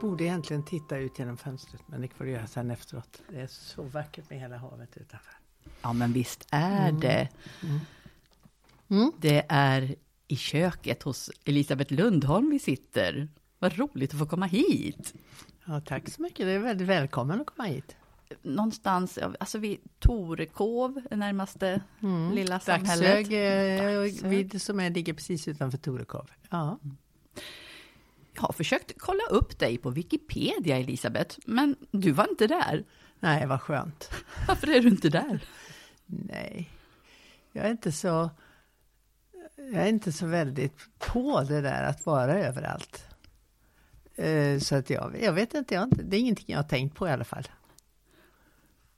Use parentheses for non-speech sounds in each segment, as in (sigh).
Borde egentligen titta ut genom fönstret, men det får du göra sen efteråt. Det är så vackert med hela havet utanför. Ja, men visst är det. Mm. Det är i köket hos Elisabeth Lundholm vi sitter. Vad roligt att få komma hit. Ja, tack så mycket. Det är väldigt välkommen att komma hit. Någonstans, alltså vid Torekov, närmaste lilla samhället. Daxhög, eh, Daxhög. vid, som är, ligger precis utanför Torekov. Ja. Jag har försökt kolla upp dig på Wikipedia, Elisabeth, men du var inte där. Nej, vad skönt. Varför är du inte där? Nej, jag är inte så... Jag är inte så väldigt på det där att vara överallt. Eh, Så att jag, jag vet inte, jag, det är ingenting jag har tänkt på i alla fall.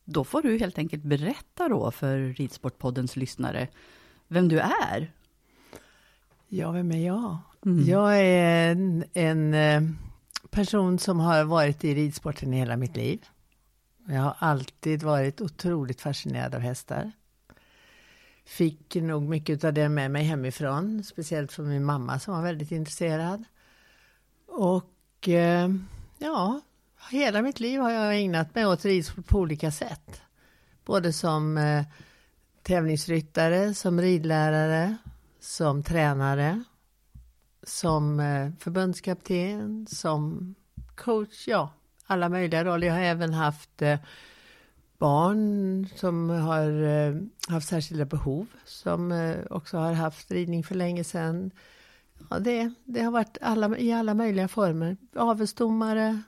Då får du helt enkelt berätta då för Ridsportpoddens lyssnare vem du är. Ja, vem är jag? Mm. Jag är en, en eh, person som har varit i ridsporten i hela mitt liv. Jag har alltid varit otroligt fascinerad av hästar. Fick nog mycket av det med mig hemifrån, speciellt från min mamma som var väldigt intresserad. Och eh, ja, hela mitt liv har jag ägnat mig åt ridsport på olika sätt. Både som eh, tävlingsryttare, som ridlärare, som tränare, som eh, förbundskapten, som coach, ja, alla möjliga roller. Jag har även haft eh, barn som har eh, haft särskilda behov, som också har haft ridning för länge sedan. Ja, det, det har varit alla, i alla möjliga former. Avelsdomare.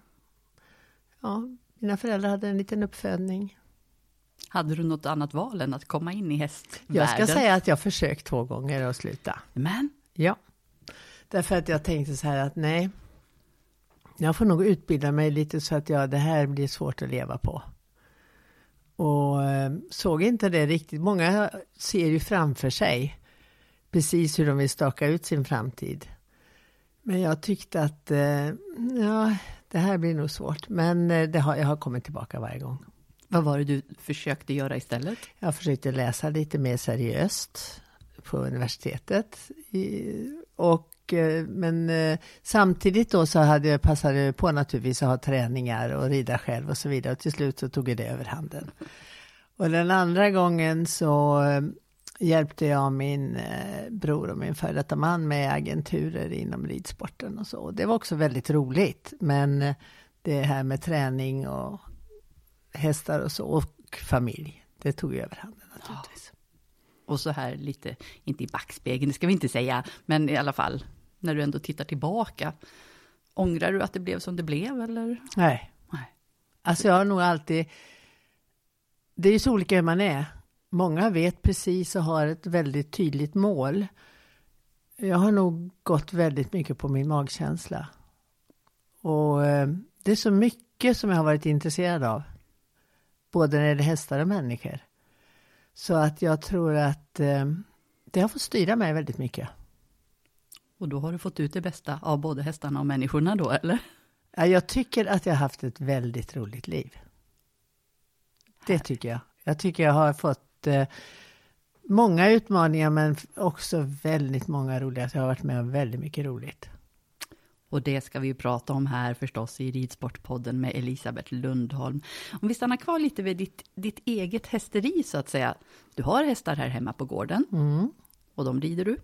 Ja, mina föräldrar hade en liten uppfödning. Hade du något annat val än att komma in i hästvärlden? Jag ska säga att jag försökt två gånger att sluta. Men, Ja. Därför att jag tänkte så här att nej, jag får nog utbilda mig lite så att jag, det här blir svårt att leva på. Och eh, såg inte det riktigt. Många ser ju framför sig precis hur de vill staka ut sin framtid. Men jag tyckte att eh, ja, det här blir nog svårt. Men eh, det har, jag har kommit tillbaka varje gång. vad var det du försökte göra istället? Jag försökte läsa lite mer seriöst på universitetet. I- Och, eh, men eh, samtidigt då så hade jag passade på naturligtvis att ha träningar och rida själv och så vidare. Och till slut så tog det överhanden. Och den andra gången så eh, hjälpte jag min bror och min före detta man med agenturer inom ridsporten och så. Det var också väldigt roligt. Men det här med träning och hästar och så, och familj, det tog överhanden naturligtvis. Och så här lite, inte i backspegeln, det ska vi inte säga, men i alla fall, när du ändå tittar tillbaka. Ångrar du att det blev som det blev, eller? Nej. Nej. Alltså jag har nog alltid... det är ju så olika hur man är. Många vet precis och har ett väldigt tydligt mål. Jag har nog gått väldigt mycket på min magkänsla. Och eh, det är så mycket som jag har varit intresserad av. Både när det gäller hästar och människor. Så att jag tror att eh, det har fått styra mig väldigt mycket. Och då har du fått ut det bästa av både hästarna och människorna då, eller? Ja, jag tycker att jag har haft ett väldigt roligt liv. Det tycker jag. Jag tycker jag har fått eh, många utmaningar men också väldigt många roliga. Jag har varit med om väldigt mycket roligt. Och det ska vi ju prata om här förstås i Ridsportpodden med Elisabeth Lundholm. Om vi stannar kvar lite vid ditt, ditt eget hästeri så att säga. Du har hästar här hemma på gården. Mm. Och de rider du?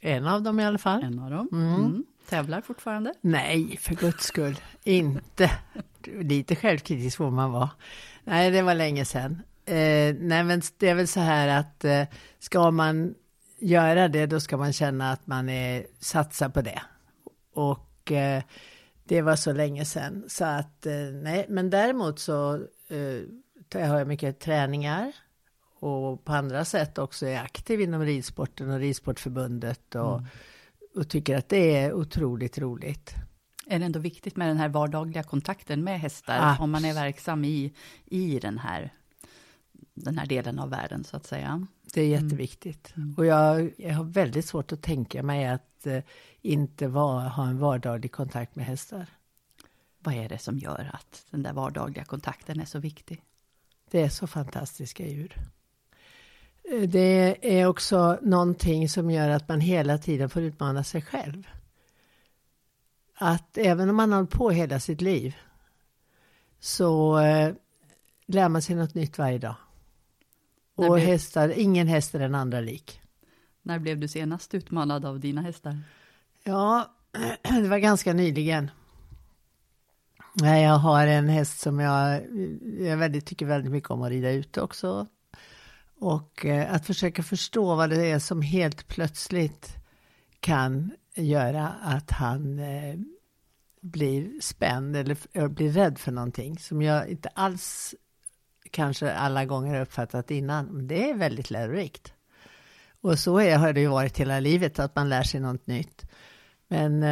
En av dem i alla fall. En av dem. Mm. Mm. Tävlar fortfarande? Nej, för guds skull. Inte. Lite självkritisk får man vara. Nej, det var länge sedan. Eh, nej, men det är väl så här att eh, ska man göra det, då ska man känna att man är, satsar på det. Och eh, det var så länge sedan. Så att, eh, nej, men däremot så eh, har jag mycket träningar. Och på andra sätt också är aktiv inom ridsporten och Ridsportförbundet. Och, Mm. och tycker att det är otroligt roligt. Är det ändå viktigt med den här vardagliga kontakten med hästar, Abs- om man är verksam i, i den, här, den här delen av världen, så att säga? Det är jätteviktigt. Och jag, jag har väldigt svårt att tänka mig att eh, inte va, ha en vardaglig kontakt med hästar. Vad är det som gör att den där vardagliga kontakten är så viktig? Det är så fantastiska djur. Eh, Det är också någonting som gör att man hela tiden får utmana sig själv. Att även om man har på hela sitt liv så eh, lär man sig något nytt varje dag. Och blev- hästar, ingen häst är den andra lik. När blev du senast utmanad av dina hästar? Ja, (clears throat) det var ganska nyligen. Jag har en häst som jag, jag väldigt, tycker väldigt mycket om att rida ute också. Och eh, att försöka förstå vad det är som helt plötsligt kan göra att han eh, blir spänd eller eh, blir rädd för någonting som jag inte alls kanske alla gånger uppfattat innan. Men det är väldigt lärorikt. Och så är, har det ju varit hela livet, att man lär sig något nytt. Men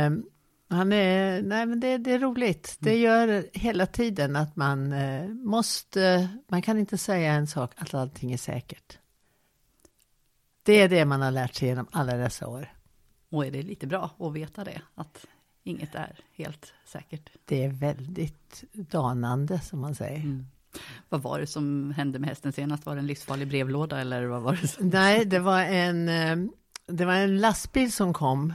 han är, nej men det, det är roligt. Det gör hela tiden att man eh, måste, man kan inte säga en sak, att allting är säkert. Det är det man har lärt sig genom alla dessa år. Och är det lite bra att veta det, att inget är helt säkert? Det är väldigt danande som man säger. Mm. Vad var det som hände med hästen senast? Var det en livsfarlig brevlåda eller vad var det? Som... Nej, det var en, eh, det var en lastbil som kom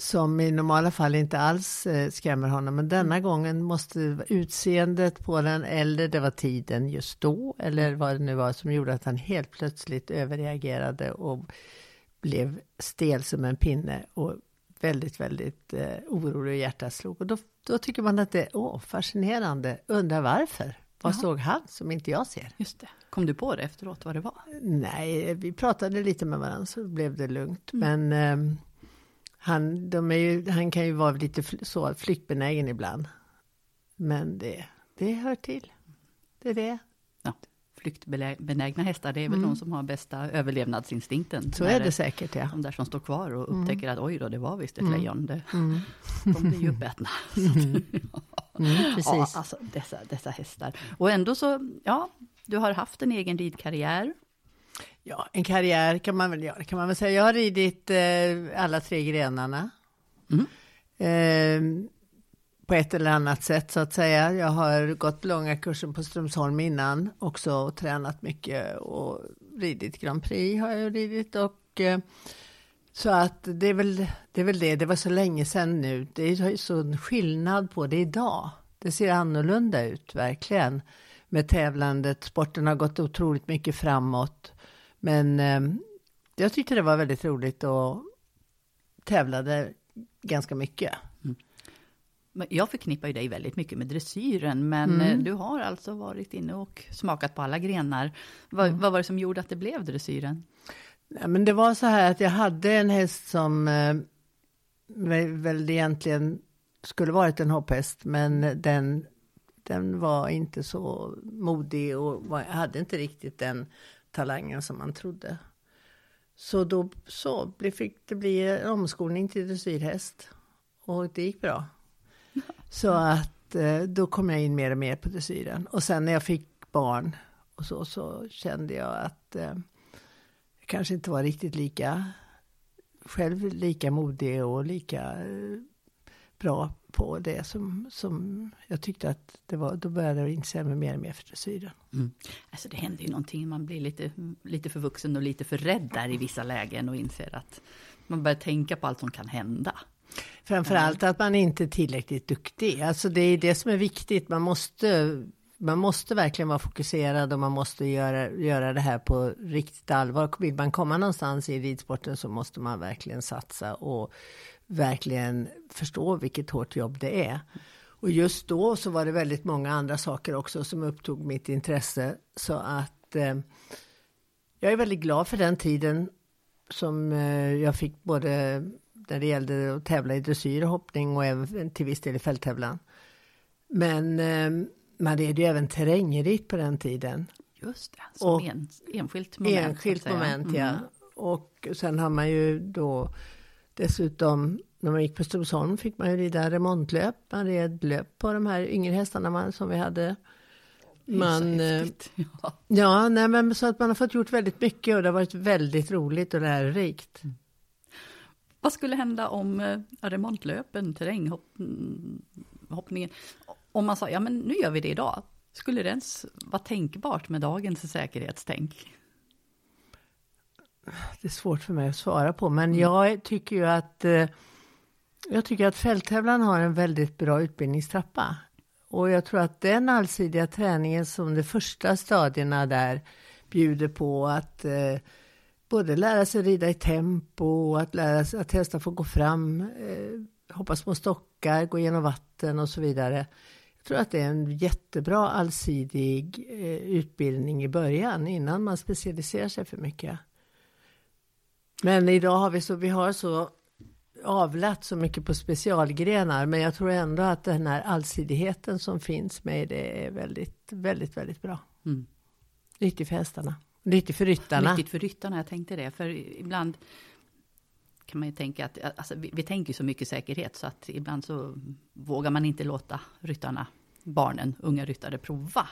som i normala fall inte alls eh, skrämmer honom. Men denna gången måste utseendet på den eller det var tiden just då eller vad det nu var som gjorde att han helt plötsligt överreagerade och blev stel som en pinne och väldigt, väldigt eh, orolig och hjärtat slog. Och då, då tycker man att det är åh, fascinerande, undrar varför. Vad Jaha. såg han som inte jag ser? Just det. Kom du på det efteråt, vad det var? Nej, vi pratade lite med varandra så blev det lugnt. Men ehm, han, de är ju, han kan ju vara lite fl- så flyktbenägen ibland. Men det, det hör till. Det är det. Ja, flyktbenägna hästar, det är väl de som har bästa överlevnadsinstinkten. Så är det säkert, ja. De där som står kvar och upptäcker att oj då, det var visst ett lejon. Det, Mm. De blir ju uppätna. (laughs) Mm, Ja, precis. alltså dessa, dessa hästar. Och ändå så, ja, du har haft en egen ridkarriär. Ja, en karriär kan man väl göra, kan man väl säga. Jag har ridit eh, alla tre grenarna. Mm. Eh, på ett eller annat sätt så att säga. Jag har gått långa kurser på Strömsholm innan också och tränat mycket och ridit Grand Prix har jag ridit och eh, så att det är, väl, det är väl det, det var så länge sedan nu. Det är sån skillnad på det idag. Det ser annorlunda ut verkligen med tävlandet. Sporten har gått otroligt mycket framåt. Men eh, jag tyckte det var väldigt roligt och tävlade ganska mycket. Men Jag förknippar ju dig väldigt mycket med dressyren, men Mm. eh, du har alltså varit inne och smakat på alla grenar. Vad, Mm. vad var det som gjorde att det blev dressyren? Ja, men det var så här att jag hade en häst som eh, väl egentligen skulle varit en hopphäst, men den den var inte så modig och var, hade inte riktigt den talangen som man trodde. Så då så fick det bli en omskolning till dressyrhäst. Och det gick bra. (laughs) Så att eh, då kom jag in mer och mer på dressyren. Och sen när jag fick barn och så, så kände jag att eh, jag kanske inte var riktigt lika själv lika modig och lika eh, bra på det som, som jag tyckte att det var. Då började jag intressera mig mer och mer för dressyren. Mm. Alltså det händer ju någonting, man blir lite, lite för vuxen och lite för rädd där i vissa lägen och inser att man börjar tänka på allt som kan hända. Framförallt att man inte är tillräckligt duktig. Alltså det är det som är viktigt. Man måste, man måste verkligen vara fokuserad och man måste göra, göra det här på riktigt allvar. Vill man komma någonstans i ridsporten så måste man verkligen satsa och verkligen förstå vilket hårt jobb det är. Och just då så var det väldigt många andra saker också som upptog mitt intresse. Så att eh, jag är väldigt glad för den tiden som eh, jag fick både när det gällde att tävla i dressyr och hoppning och även till viss del i fälttävlan. Men eh, man red ju även terrängritt på den tiden. Just det, som och en, enskilt moment. Enskilt moment, mm. ja. Och sen har man ju då dessutom, när man gick på Strömsholm fick man ju rida remontlöp. Man red löp på de här yngre hästarna man, som vi hade. Man, eh, (laughs) ja, ja nej, men så att man har fått gjort väldigt mycket och det har varit väldigt roligt och lärorikt. Mm. Vad skulle hända om eh, remontlöpen, terränghoppningen, om man sa, ja men nu gör vi det idag. Skulle det ens vara tänkbart med dagens säkerhetstänk? Det är svårt för mig att svara på, men mm. jag tycker ju att eh, jag tycker att fälttävlan har en väldigt bra utbildningstrappa. Och jag tror att den allsidiga träningen som de första stadierna där bjuder på att eh, både lära sig rida i tempo, att lära sig att testa få gå fram, eh, hoppa små stockar, gå genom vatten och så vidare. Jag tror att det är en jättebra allsidig eh, utbildning i början innan man specialiserar sig för mycket. Men idag har vi så, vi har så avlat så mycket på specialgrenar, men jag tror ändå att den här allsidigheten som finns med det är väldigt, väldigt, väldigt bra. Mm. Nyttig för hästarna. Nyttigt för ryttarna. Nyttigt för ryttarna, jag tänkte det. För ibland kan man ju tänka att, alltså, vi, vi tänker så mycket säkerhet så att ibland så vågar man inte låta ryttarna, barnen, unga ryttare prova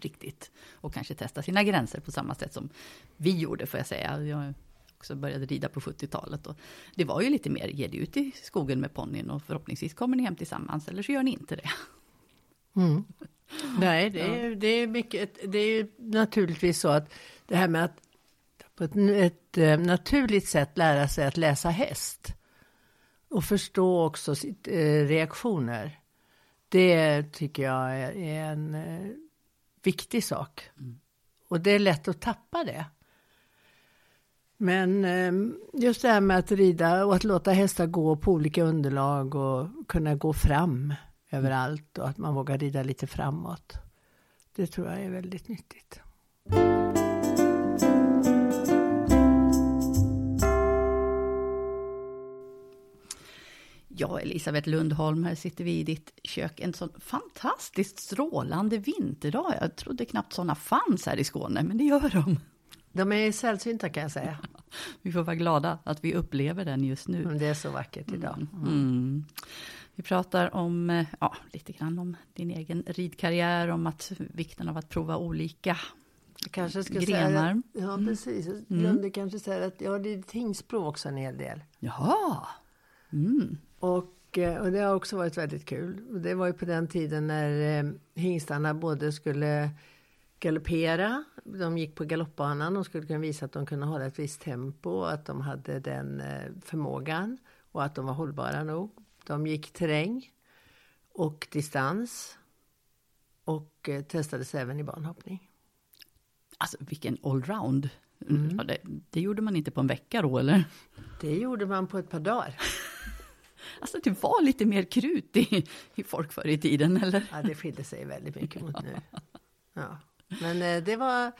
riktigt. Och kanske testa sina gränser på samma sätt som vi gjorde får jag säga. Jag också började rida på 70-talet. Och det var ju lite mer, ge dig ut i skogen med ponnyn och förhoppningsvis kommer ni hem tillsammans eller så gör ni inte det. Mm. (laughs) Nej, det är, det är mycket, det är naturligtvis så att det här med att på ett, ett eh, naturligt sätt lära sig att läsa häst och förstå också sitt, eh, reaktioner. Det tycker jag är, är en eh, viktig sak. Mm. Och det är lätt att tappa det. Men ehm, just det här med att rida och att låta hästar gå på olika underlag och kunna gå fram överallt och att man vågar rida lite framåt. Det tror jag är väldigt nyttigt. Ja, Elisabeth Lundholm, här sitter vi i ditt kök en sån fantastiskt strålande vinterdag. Jag trodde knappt sådana fanns här i Skåne, men det gör de. De är sällsynta kan jag säga. (laughs) vi får vara glada att vi upplever den just nu. Men det är så vackert idag. Mm. Mm. Vi pratar om, eh, ja, lite grann om din egen ridkarriär, om att vikten av att prova olika kanske ska grenar. Säga, ja, mm. precis. Jag glömde mm. kanske säga att jag har ridit tingsprov också en hel del. Jaha! Mm. Och, eh, och det har också varit väldigt kul. Det var ju på den tiden när eh, hingstarna både skulle galoppera, de gick på galoppbanan, de skulle kunna visa att de kunde hålla ett visst tempo, att de hade den förmågan och att de var hållbara nog. De gick terräng och distans och eh, testades även i banhoppning. Alltså vilken allround! Mm. Ja, det, det, gjorde man inte på en vecka då eller? Det gjorde man på ett par dagar. (laughs) alltså det var lite mer krut i, i folk förr i tiden eller? Ja det skilde sig väldigt mycket mot nu. (laughs) Ja. Men eh, det var,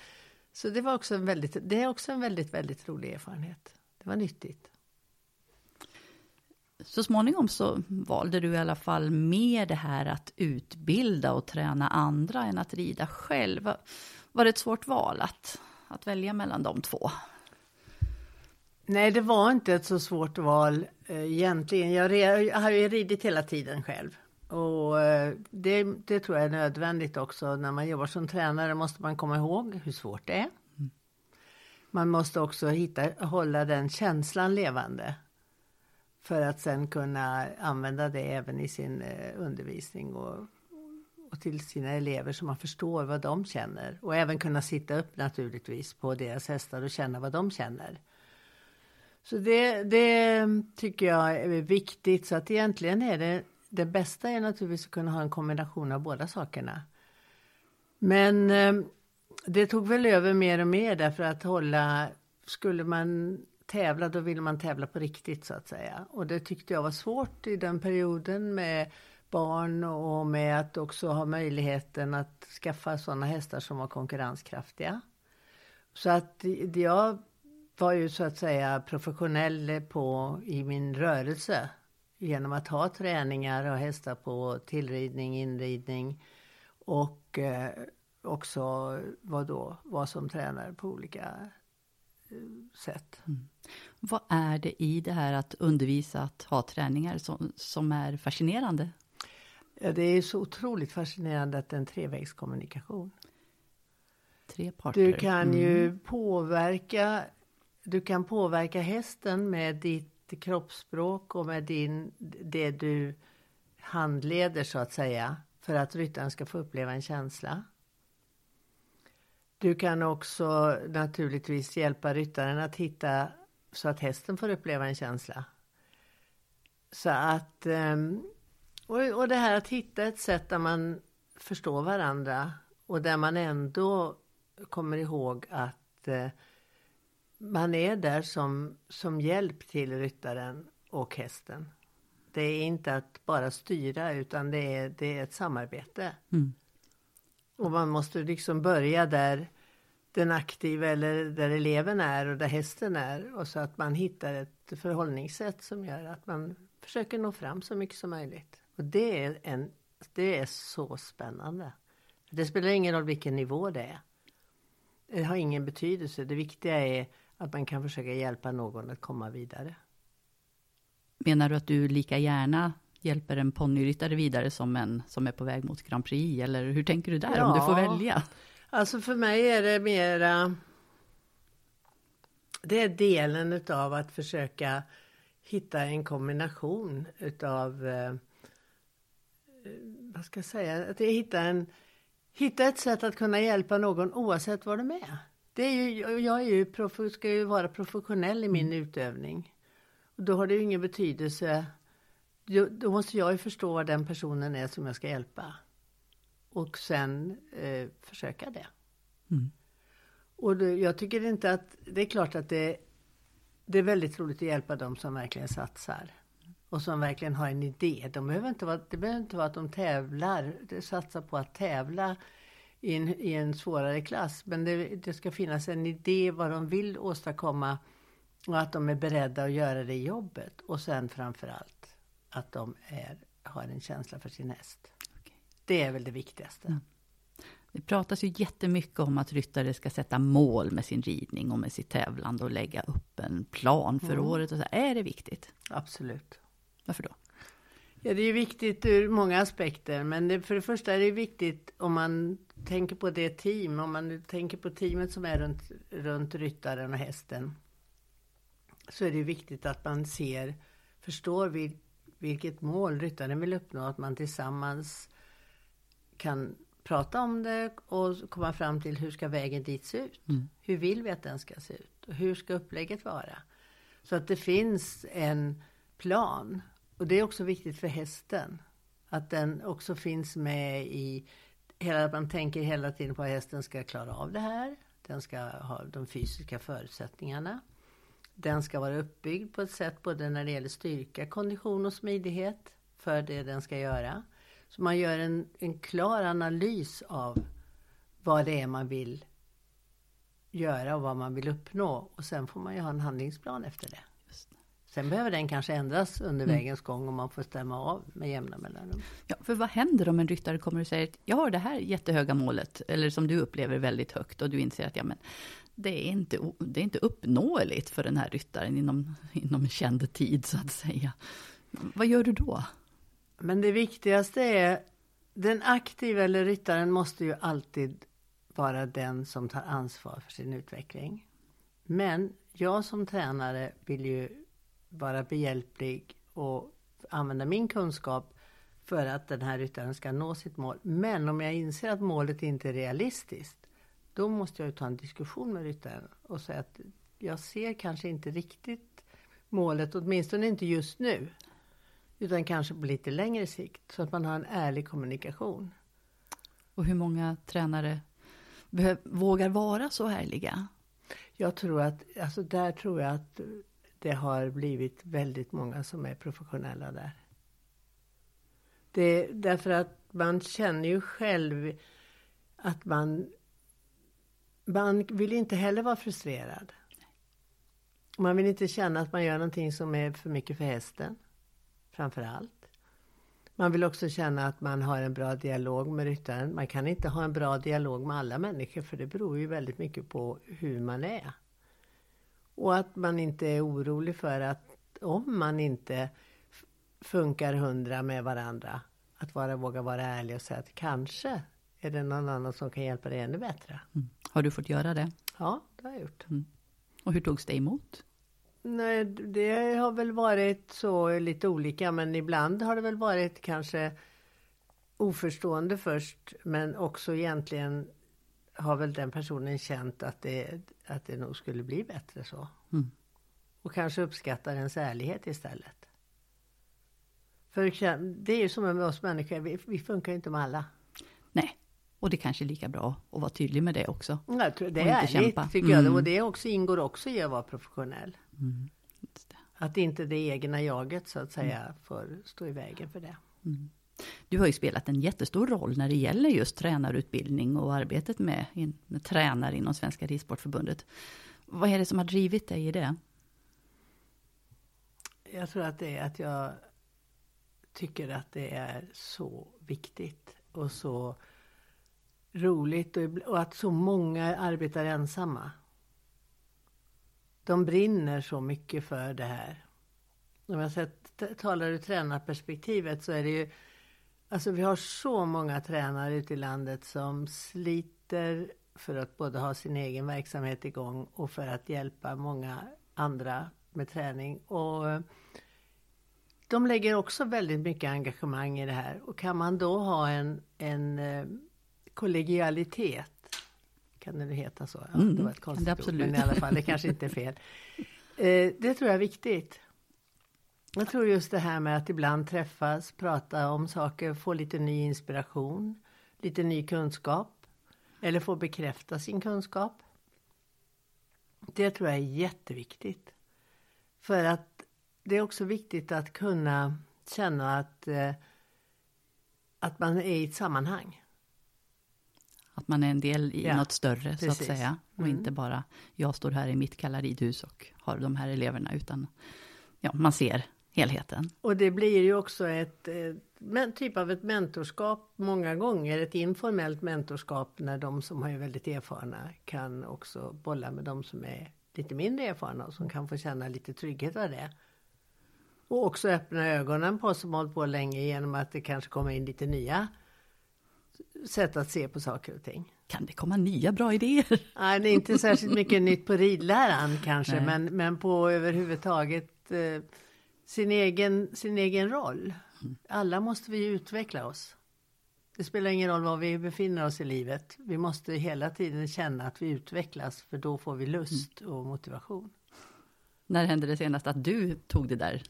så det var också en väldigt, det är också en väldigt, väldigt rolig erfarenhet. Det var nyttigt. så småningom så valde du i alla fall mer det här att utbilda och träna andra än att rida själv. Var det ett svårt val att, att välja mellan de två? Nej, det var inte ett så svårt val eh, egentligen. Jag, jag har ju ridit hela tiden själv. Och eh, det, det, tror jag är nödvändigt också. När man jobbar som tränare måste man komma ihåg hur svårt det är. Mm. Man måste också hitta, hålla den känslan levande. För att sen kunna använda det även i sin eh, undervisning och, och till sina elever så man förstår vad de känner. Och även kunna sitta upp naturligtvis på deras hästar och känna vad de känner. Så det, det tycker jag är viktigt. Så att egentligen är det det bästa är naturligtvis att kunna ha en kombination av båda sakerna. Men eh, det tog väl över mer och mer därför att hålla, skulle man tävla då ville man tävla på riktigt så att säga. Och det tyckte jag var svårt i den perioden med barn och med att också ha möjligheten att skaffa sådana hästar som var konkurrenskraftiga. Så att jag var ju så att säga professionell på, i min rörelse genom att ha träningar och hästar på tillridning, inridning och eh, också vad då, som tränare på olika eh, sätt. Mm. Vad är det i det här att undervisa, att ha träningar som, som är fascinerande? Ja, det är så otroligt fascinerande att det är en trevägskommunikation. Tre parter. Du kan mm. ju påverka du kan påverka hästen med ditt kroppsspråk och med din, det du handleder så att säga. För att ryttaren ska få uppleva en känsla. Du kan också naturligtvis hjälpa ryttaren att hitta så att hästen får uppleva en känsla. Så att, ehm, och, det här att hitta ett sätt där man förstår varandra och där man ändå kommer ihåg att eh, man är där som, som hjälp till ryttaren och hästen. Det är inte att bara styra utan det är, det är ett samarbete. Mm. Och man måste liksom börja där den aktiva eller där eleven är och där hästen är. Och så att man hittar ett förhållningssätt som gör att man försöker nå fram så mycket som möjligt. Och det är, en, det är så spännande. Det spelar ingen roll vilken nivå det är. Det har ingen betydelse. Det viktiga är att man kan försöka hjälpa någon att komma vidare. Menar du att du lika gärna hjälper en ponnyryttare vidare som en som är på väg mot Grand Prix? Eller hur tänker du där ja, om du får välja? Alltså för mig är det mera det är delen utav att försöka hitta en kombination utav eh, vad ska jag säga, att hitta, en, hitta ett sätt att kunna hjälpa någon oavsett var de är. Det är ju, jag är ju, ska ju vara professionell i min mm. utövning. Och då har det ju ingen betydelse. Då, måste jag ju förstå vad den personen är som jag ska hjälpa. Och sen eh, försöka det. Mm. Och då, jag tycker inte att, det är klart att det, det är väldigt roligt att hjälpa dem som verkligen satsar. Och som verkligen har en idé. De behöver inte vara, det behöver inte vara att de tävlar, satsar på att tävla i en, i en svårare klass. Men det, det ska finnas en idé vad de vill åstadkomma och att de är beredda att göra det jobbet. Och sen framförallt att de är, har en känsla för sin häst. Okay. Det är väl det viktigaste. Mm. Det pratas ju jättemycket om att ryttare ska sätta mål med sin ridning och med sitt tävlande och lägga upp en plan för mm. året. Och så. Är det viktigt? Absolut. Varför då? Ja, det är viktigt ur många aspekter. Men det, för det första är det viktigt om man tänker på det team, om man tänker på teamet som är runt, runt ryttaren och hästen. Så är det viktigt att man ser, förstår vil, vilket mål ryttaren vill uppnå. Att man tillsammans kan prata om det och komma fram till hur ska vägen dit se ut? Mm. Hur vill vi att den ska se ut? Och hur ska upplägget vara? Så att det finns en plan. Och det är också viktigt för hästen. Att den också finns med i hela, man tänker hela tiden på att hästen ska klara av det här. Den ska ha de fysiska förutsättningarna. Den ska vara uppbyggd på ett sätt både när det gäller styrka, kondition och smidighet för det den ska göra. Så man gör en, en klar analys av vad det är man vill göra och vad man vill uppnå. Och sen får man ju ha en handlingsplan efter det. Sen behöver den kanske ändras under mm. vägens gång och man får stämma av med jämna mellanrum. Ja, för vad händer om en ryttare kommer och säger att jag har det här jättehöga målet, eller som du upplever väldigt högt, och du inser att ja, men, det, är inte, det är inte uppnåeligt för den här ryttaren inom, inom känd tid, så att säga. Vad gör du då? Men det viktigaste är, den aktiva eller ryttaren måste ju alltid vara den som tar ansvar för sin utveckling. Men jag som tränare vill ju vara behjälplig och använda min kunskap för att den här ryttaren ska nå sitt mål. Men om jag inser att målet inte är realistiskt, då måste jag ta en diskussion med ryttaren och säga att jag ser kanske inte riktigt målet, åtminstone inte just nu. Utan kanske på lite längre sikt, så att man har en ärlig kommunikation. Och hur många tränare vågar vara så ärliga? Jag tror att, alltså där tror jag att det har blivit väldigt många som är professionella där. Det, därför att man känner ju själv att man, man vill inte heller vara frustrerad. Man vill inte känna att man gör någonting som är för mycket för hästen. Framför allt. Man vill också känna att man har en bra dialog med ryttaren. Man kan inte ha en bra dialog med alla människor för det beror ju väldigt mycket på hur man är. Och att man inte är orolig för att om man inte funkar hundra med varandra, att vara, våga vara ärlig och säga att kanske är det någon annan som kan hjälpa dig ännu bättre. Mm. Har du fått göra det? Ja, det har jag gjort. Mm. Och hur togs det emot? Nej, det har väl varit så lite olika, men ibland har det väl varit kanske oförstående först, men också egentligen har väl den personen känt att det, att det nog skulle bli bättre så. Mm. Och kanske uppskattar ens ärlighet istället. För det är ju som med oss människor, vi, vi funkar ju inte med alla. Nej, och det kanske är lika bra att vara tydlig med det också. Jag tror det är ärligt, kämpa. tycker jag. Mm. Och det också, ingår också i att vara professionell. Mm. Att inte det egna jaget så att säga får stå i vägen för det. Mm. Du har ju spelat en jättestor roll när det gäller just tränarutbildning och arbetet med, med tränare inom Svenska Ridsportförbundet. Vad är det som har drivit dig i det? Jag tror att det är att jag tycker att det är så viktigt och så roligt och, och att så många arbetar ensamma. De brinner så mycket för det här. Om jag sett, talar ur tränarperspektivet så är det ju Alltså vi har så många tränare ute i landet som sliter för att både ha sin egen verksamhet igång och för att hjälpa många andra med träning. Och de lägger också väldigt mycket engagemang i det här. Och kan man då ha en, en eh, kollegialitet, kan det heta så? Ja, mm, det var ett konstigt det absolut. ord, men i alla fall, det kanske inte är fel. Eh, det tror jag är viktigt. Jag tror just det här med att ibland träffas, prata om saker, få lite ny inspiration, lite ny kunskap. Eller få bekräfta sin kunskap. Det tror jag är jätteviktigt. För att det är också viktigt att kunna känna att, eh, att man är i ett sammanhang. Att man är en del i ja, något större precis. så att säga. Och mm. inte bara jag står här i mitt kalla ridhus och har de här eleverna. Utan ja, man ser helheten. Och det blir ju också ett, ett typ av ett mentorskap många gånger, ett informellt mentorskap när de som är väldigt erfarna kan också bolla med de som är lite mindre erfarna och som kan få känna lite trygghet av det. Och också öppna ögonen på oss som hållit på länge genom att det kanske kommer in lite nya sätt att se på saker och ting. Kan det komma nya bra idéer? (laughs) Nej, det är inte särskilt mycket nytt på ridläran kanske, men, men på överhuvudtaget eh, sin egen, sin egen roll. Alla måste vi utveckla oss. Det spelar ingen roll var vi befinner oss i livet. Vi måste hela tiden känna att vi utvecklas för då får vi lust och motivation. När hände det senast att du tog det där,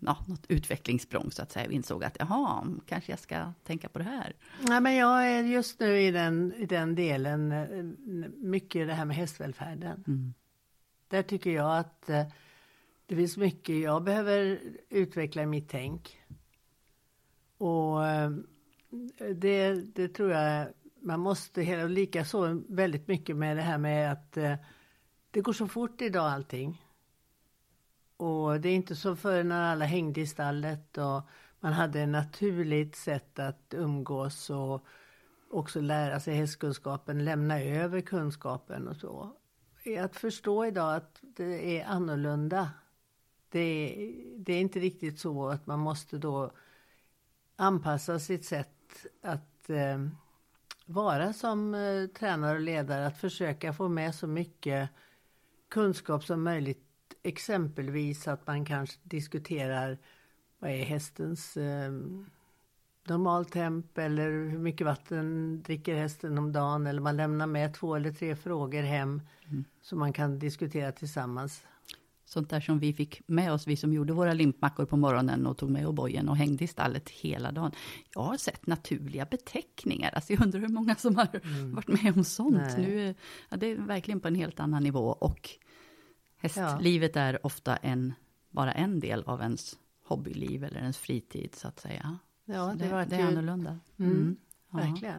ja, något utvecklingssprång så att säga och insåg att jaha, kanske jag ska tänka på det här? Nej, men jag är just nu i den, i den delen, eh, mycket det här med hästvälfärden. Mm. Där tycker jag att eh, det finns mycket jag behöver utveckla i mitt tänk. Och eh, det, det tror jag man måste, hela, väldigt mycket med det här med att eh, det går så fort idag allting. Och det är inte så förr när alla hängde i stallet och man hade ett naturligt sätt att umgås och också lära sig hästkunskapen, lämna över kunskapen och så. Att förstå idag att det är annorlunda. Det är, det är inte riktigt så att man måste då anpassa sitt sätt att eh, vara som eh, tränare och ledare, att försöka få med så mycket kunskap som möjligt. Exempelvis att man kanske diskuterar vad är hästens eh, normaltemp eller hur mycket vatten dricker hästen om dagen eller man lämnar med två eller tre frågor hem mm. som man kan diskutera tillsammans. Sånt där som vi fick med oss, vi som gjorde våra limpmackor på morgonen och tog med bojen och hängde i stallet hela dagen. Jag har sett naturliga beteckningar, alltså jag undrar hur många som har mm. varit med om sånt. Nu, ja, det är verkligen på en helt annan nivå och hästlivet ja. är ofta en, bara en del av ens hobbyliv eller ens fritid så att säga. Ja, det, det, det är annorlunda. Mm. Mm. Verkligen.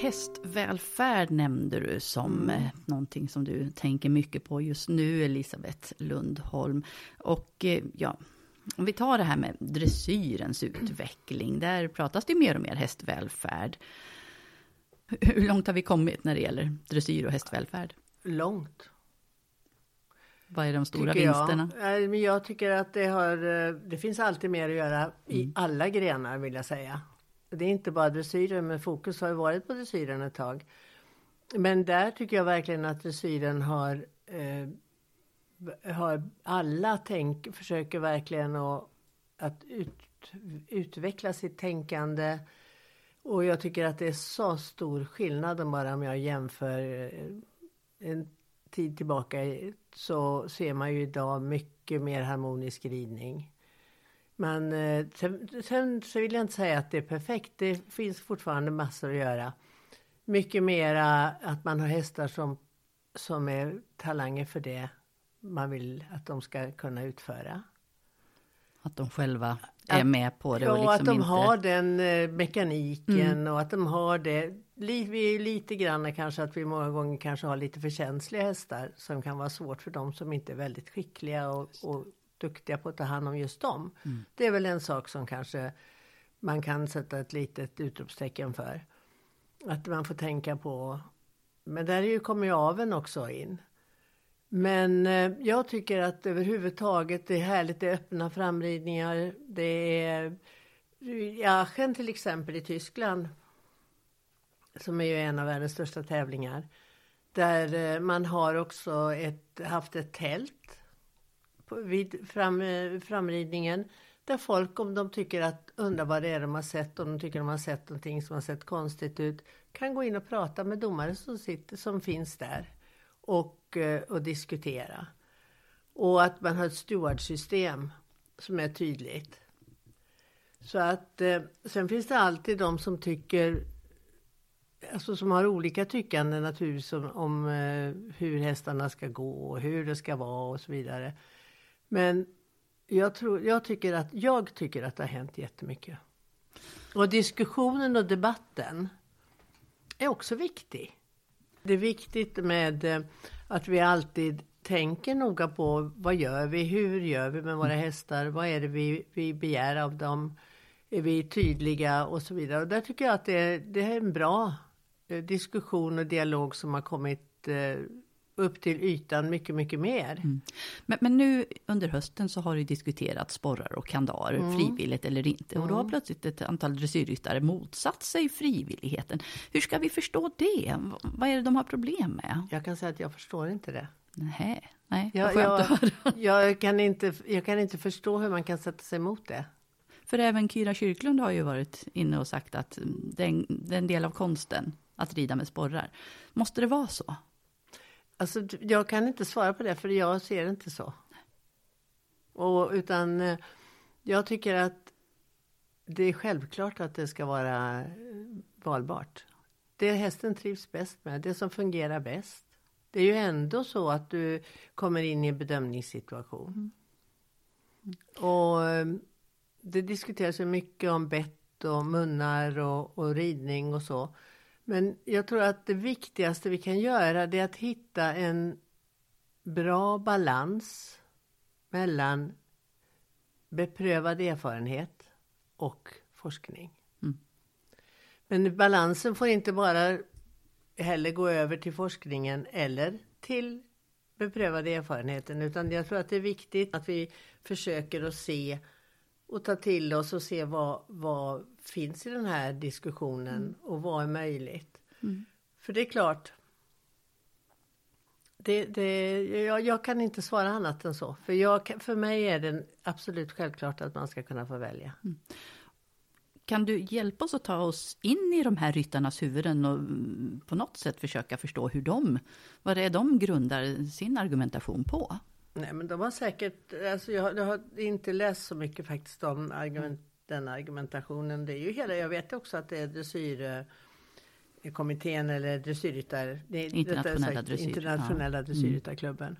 Hästvälfärd nämnde du som mm. Eh, någonting som du tänker mycket på just nu, Elisabeth Lundholm. Och eh, ja, om vi tar det här med dressyrens utveckling, där pratas det mer och mer hästvälfärd. Hur långt har vi kommit när det gäller dressyr och hästvälfärd? Långt. Vad är de stora tycker vinsterna? Jag. jag tycker att det, har, eh, det finns alltid mer att göra i mm. alla grenar vill jag säga. Det är inte bara dressyren, men fokus har ju varit på dressyren ett tag. Men där tycker jag verkligen att dressyren har, eh, har alla tänk, försöker verkligen att, att ut, utveckla sitt tänkande. Och jag tycker att det är så stor skillnad om bara om jag jämför eh, en tid tillbaka så ser man ju idag mycket mer harmonisk ridning. Men eh, sen, sen, så vill jag inte säga att det är perfekt. Det finns fortfarande massor att göra. Mycket mera att man har hästar som, som är talanger för det man vill att de ska kunna utföra. Att de själva är med på det. Ja, och liksom att de inte... har den eh, mekaniken Mm. och att de har det. Vi är lite grann kanske att vi många gånger kanske har lite för känsliga hästar som kan vara svårt för dem som inte är väldigt skickliga och, och duktiga på att ta hand om just dem. Mm. Det är väl en sak som kanske man kan sätta ett litet utropstecken för. Att man får tänka på. Men där är ju, kommer ju aveln också in. Men eh, jag tycker att överhuvudtaget det är härligt, det är öppna framridningar. Det är i Aachen till exempel i Tyskland. Som är ju en av världens största tävlingar. Där eh, man har också ett, haft ett tält på, vid fram, eh, framridningen. Där folk om de tycker att, undrar vad det är de har sett, om de tycker de har sett någonting som har sett konstigt ut. Kan gå in och prata med domare som, sitter, som finns där. Och, eh, och diskutera. Och att man har ett stewardsystem som är tydligt. Så att eh, sen finns det alltid de som tycker Alltså som har olika tyckanden naturligtvis om, om hur hästarna ska gå och hur det ska vara och så vidare. Men jag, tror, jag, tycker att, jag tycker att det har hänt jättemycket. Och diskussionen och debatten är också viktig. Det är viktigt med eh, att vi alltid tänker noga på vad gör vi, hur gör vi med våra hästar, vad är det vi, vi begär av dem, är vi tydliga och så vidare. Och där tycker jag att det, det är en bra eh, diskussion och dialog som har kommit eh, upp till ytan mycket, mycket mer. Mm. Men, men nu under hösten så har det diskuterats sporrar och kandar, Mm. frivilligt eller inte. Och då har plötsligt ett antal dressyrryttare motsatt sig frivilligheten. Hur ska vi förstå det? Vad är det de har problem med? Jag kan säga att jag förstår inte det. Nej, nej Jag, jag, jag, kan inte, jag kan inte förstå hur man kan sätta sig emot det. För även Kyra Kyrklund har ju varit inne och sagt att mm, det är en, det är en del av konsten att rida med sporrar. Måste det vara så? Alltså, jag kan inte svara på det för jag ser det inte så. Och, utan eh, jag tycker att det är självklart att det ska vara eh, valbart. Det hästen trivs bäst med, det som fungerar bäst. Det är ju ändå så att du kommer in i en bedömningssituation. Och eh, det diskuteras ju mycket om bett och munnar och, och ridning och så. Men jag tror att det viktigaste vi kan göra det är att hitta en bra balans mellan beprövad erfarenhet och forskning. Mm. Men balansen får inte bara heller gå över till forskningen eller till beprövade erfarenheten utan jag tror att det är viktigt att vi försöker att se och ta till oss och se vad, vad finns i den här diskussionen och vad är möjligt. Mm. För det är klart, det, det, jag, jag kan inte svara annat än så. För, jag, för mig är det absolut självklart att man ska kunna få välja. Kan du hjälpa oss att ta oss in i de här ryttarnas huvuden och mm, på något sätt försöka förstå hur de, vad det är de grundar sin argumentation på? Nej men de har säkert, alltså jag, jag har inte läst så mycket faktiskt om argument, den argumentationen. Det är ju hela, jag vet också att det är dressyr eh, kommittén eller dressyrryttar, Internationella sagt, dressyr, internationella ja. dressyrryttarklubben.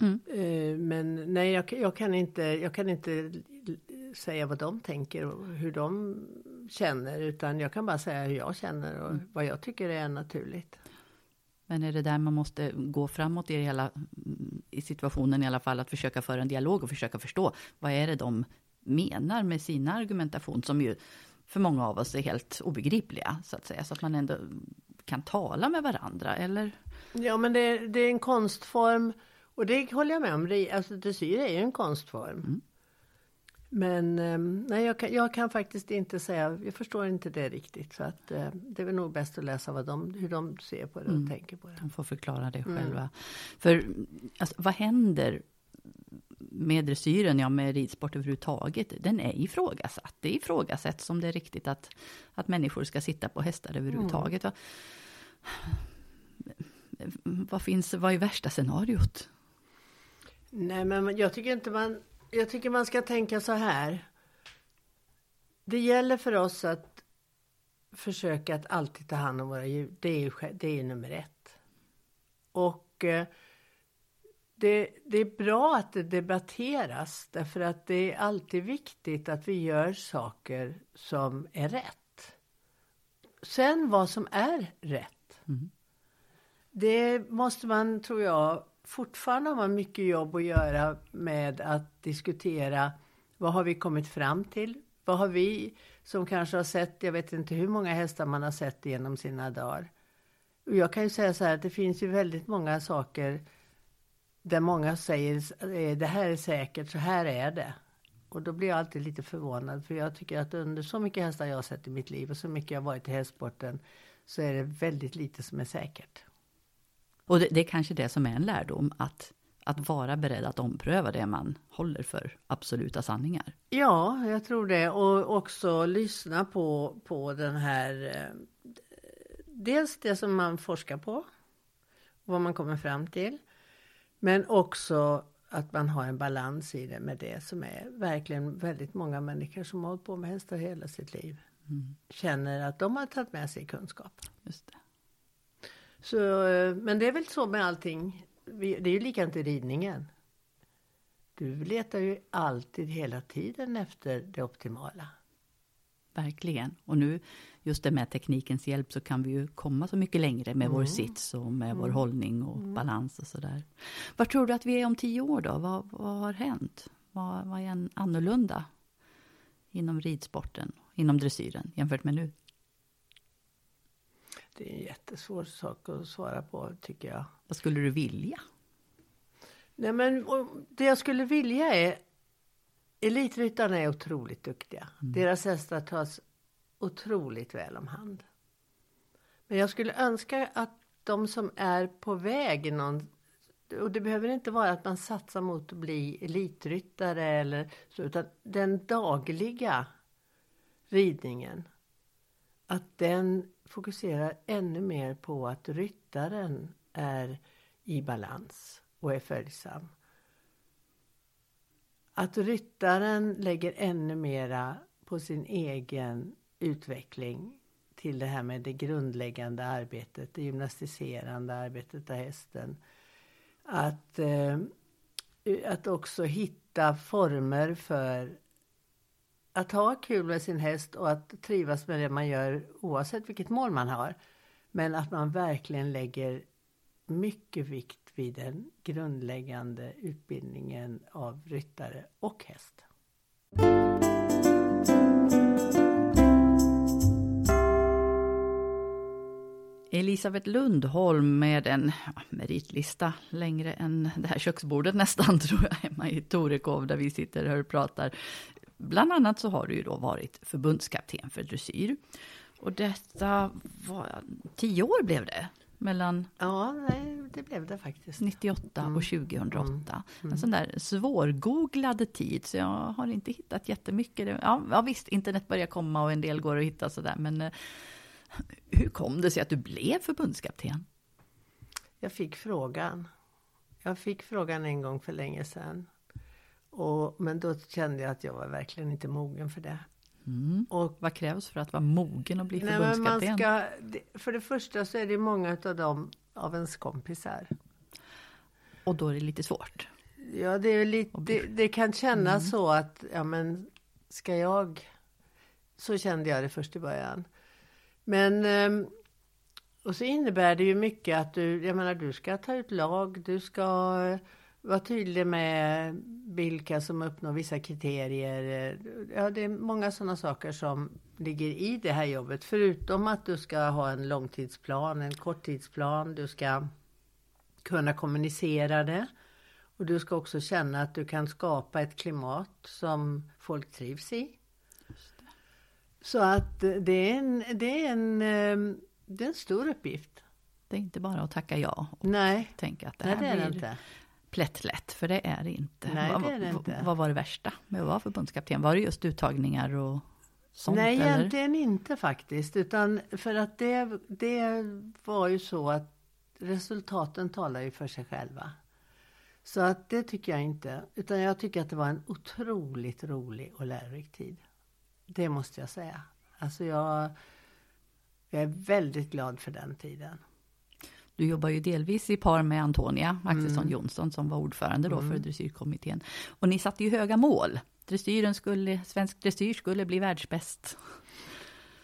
Mm. Eh, Men nej, jag, jag, kan inte, jag kan inte säga vad de tänker och hur de känner, utan jag kan bara säga hur jag känner och vad jag tycker är naturligt. Men är det där man måste gå framåt i, hela, i situationen i alla fall, att försöka föra en dialog och försöka förstå vad är det de menar med sina argumentation, som ju för många av oss är helt obegripliga, så att säga, så att man ändå kan tala med varandra, eller? Ja, men det, det är en konstform och det håller jag med om. Ri- Alltså dressyr är ju en konstform. Men eh, nej, jag kan, jag kan faktiskt inte säga, jag förstår inte det riktigt. Så att, eh, det är väl nog bäst att läsa vad de, hur de ser på det och Mm. tänker på det. De får förklara det Mm. själva. För alltså, vad händer med dressyren, ja med ridsport överhuvudtaget? Den är ifrågasatt. Det ifrågasätts om det är riktigt att, att människor ska sitta på hästar överhuvudtaget. Vad, vad finns, vad är värsta scenariot? Nej, men jag tycker inte man... Jag tycker man ska tänka så här. Det gäller för oss att försöka att alltid ta hand om våra djur. Det är ju, det är nummer ett. Och eh, det, det är bra att det debatteras därför att det är alltid viktigt att vi gör saker som är rätt. Sen vad som är rätt. Det måste man, tror jag, fortfarande har man mycket jobb att göra med att diskutera vad har vi kommit fram till? Vad har vi som kanske har sett, jag vet inte hur många hästar man har sett genom sina dagar. Och jag kan ju säga så här att det finns ju väldigt många saker där många säger eh, det här är säkert, så här är det. Och då blir jag alltid lite förvånad för jag tycker att under så mycket hästar jag har sett i mitt liv och så mycket jag har varit i hästsporten så är det väldigt lite som är säkert. Och det, det är kanske det som är en lärdom, att, att vara beredd att ompröva det man håller för absoluta sanningar. Ja, jag tror det. Och också lyssna på, på den här... Eh, dels det som man forskar på. Vad man kommer fram till. Men också att man har en balans i det med det som är verkligen väldigt många människor som har hållit på med hästar hela sitt liv. Känner att de har tagit med sig kunskap. Just det. Så, eh, men det är väl så med allting. Det är ju likadant i ridningen. Du letar ju alltid hela tiden efter det optimala. Verkligen. Och nu, just det med teknikens hjälp, så kan vi ju komma så mycket längre med vår sits och med vår hållning och balans och sådär. Var tror du att vi är om tio år då? Vad, vad har hänt? Vad, vad är annorlunda inom ridsporten, inom dressyren jämfört med nu? Det är en jättesvår sak att svara på tycker jag. Vad skulle du vilja? Nej, men det jag skulle vilja är... Elitryttarna är otroligt duktiga. Deras hästar tas otroligt väl om hand. Men jag skulle önska att de som är på väg någon... Och det behöver inte vara att man satsar mot att bli elitryttare eller så, utan den dagliga ridningen. Att den fokuserar ännu mer på att ryttaren är i balans och är följsam. Att ryttaren lägger ännu mera på sin egen utveckling till det här med det grundläggande arbetet, det gymnastiserande arbetet av hästen. Att, eh, att också hitta former för att ha kul med sin häst och att trivas med det man gör oavsett vilket mål man har. Men att man verkligen lägger mycket vikt vid den grundläggande utbildningen av ryttare och häst. Elisabeth Lundholm med en ja, meritlista längre än det här köksbordet nästan (laughs) tror jag hemma i Torekov där vi sitter och pratar. Bland annat så har du ju då varit förbundskapten för dressyr. Och detta var, tio år blev det, mellan Ja, nej, det blev det faktiskt. 98 och 2008. En sån där svårgooglad tid, så jag har inte hittat jättemycket. Ja, ja visst, internet börjar komma och en del går att hitta sådär, men eh, hur kom det sig att du blev förbundskapten? Jag fick frågan. Jag fick frågan en gång för länge sedan. Och, men då kände jag att jag var verkligen inte mogen för det. Och vad krävs för att vara mogen och bli Nej, förbundskapten? ska, för det första så är det många av dem av ens kompisar. Och då är det lite svårt. Ja, det, är lite, det, det kan kännas så att, ja men, ska jag... Så kände jag det först i början. Men, ehm, och så innebär det ju mycket att du, jag menar du ska ta ut lag, du ska eh, vara tydlig med vilka som uppnår vissa kriterier. Ja, det är många sådana saker som ligger i det här jobbet. Förutom att du ska ha en långtidsplan, en korttidsplan, du ska kunna kommunicera det. Och du ska också känna att du kan skapa ett klimat som folk trivs i. Så att det är en, det är en, eh, det är en stor uppgift. Det är inte bara att tacka ja och Nej. tänka att det Nej, här är det blir inte. plättlätt, för det är det inte. Nej, vad, det är det inte. vad var det värsta med att vara förbundskapten? Var det just uttagningar och sånt? Nej, eller? egentligen inte faktiskt. Utan för att det, det var ju så att resultaten talar ju för sig själva. Så att det tycker jag inte. Utan jag tycker att det var en otroligt rolig och lärorik tid. Det måste jag säga. Alltså jag, jag är väldigt glad för den tiden. Du jobbar ju delvis i par med Antonia Axelsson Mm. Jonsson som var ordförande då för Mm. dressyrkommittén. Och ni satte ju höga mål. Dressyren skulle, svensk dressyr skulle bli världsbäst.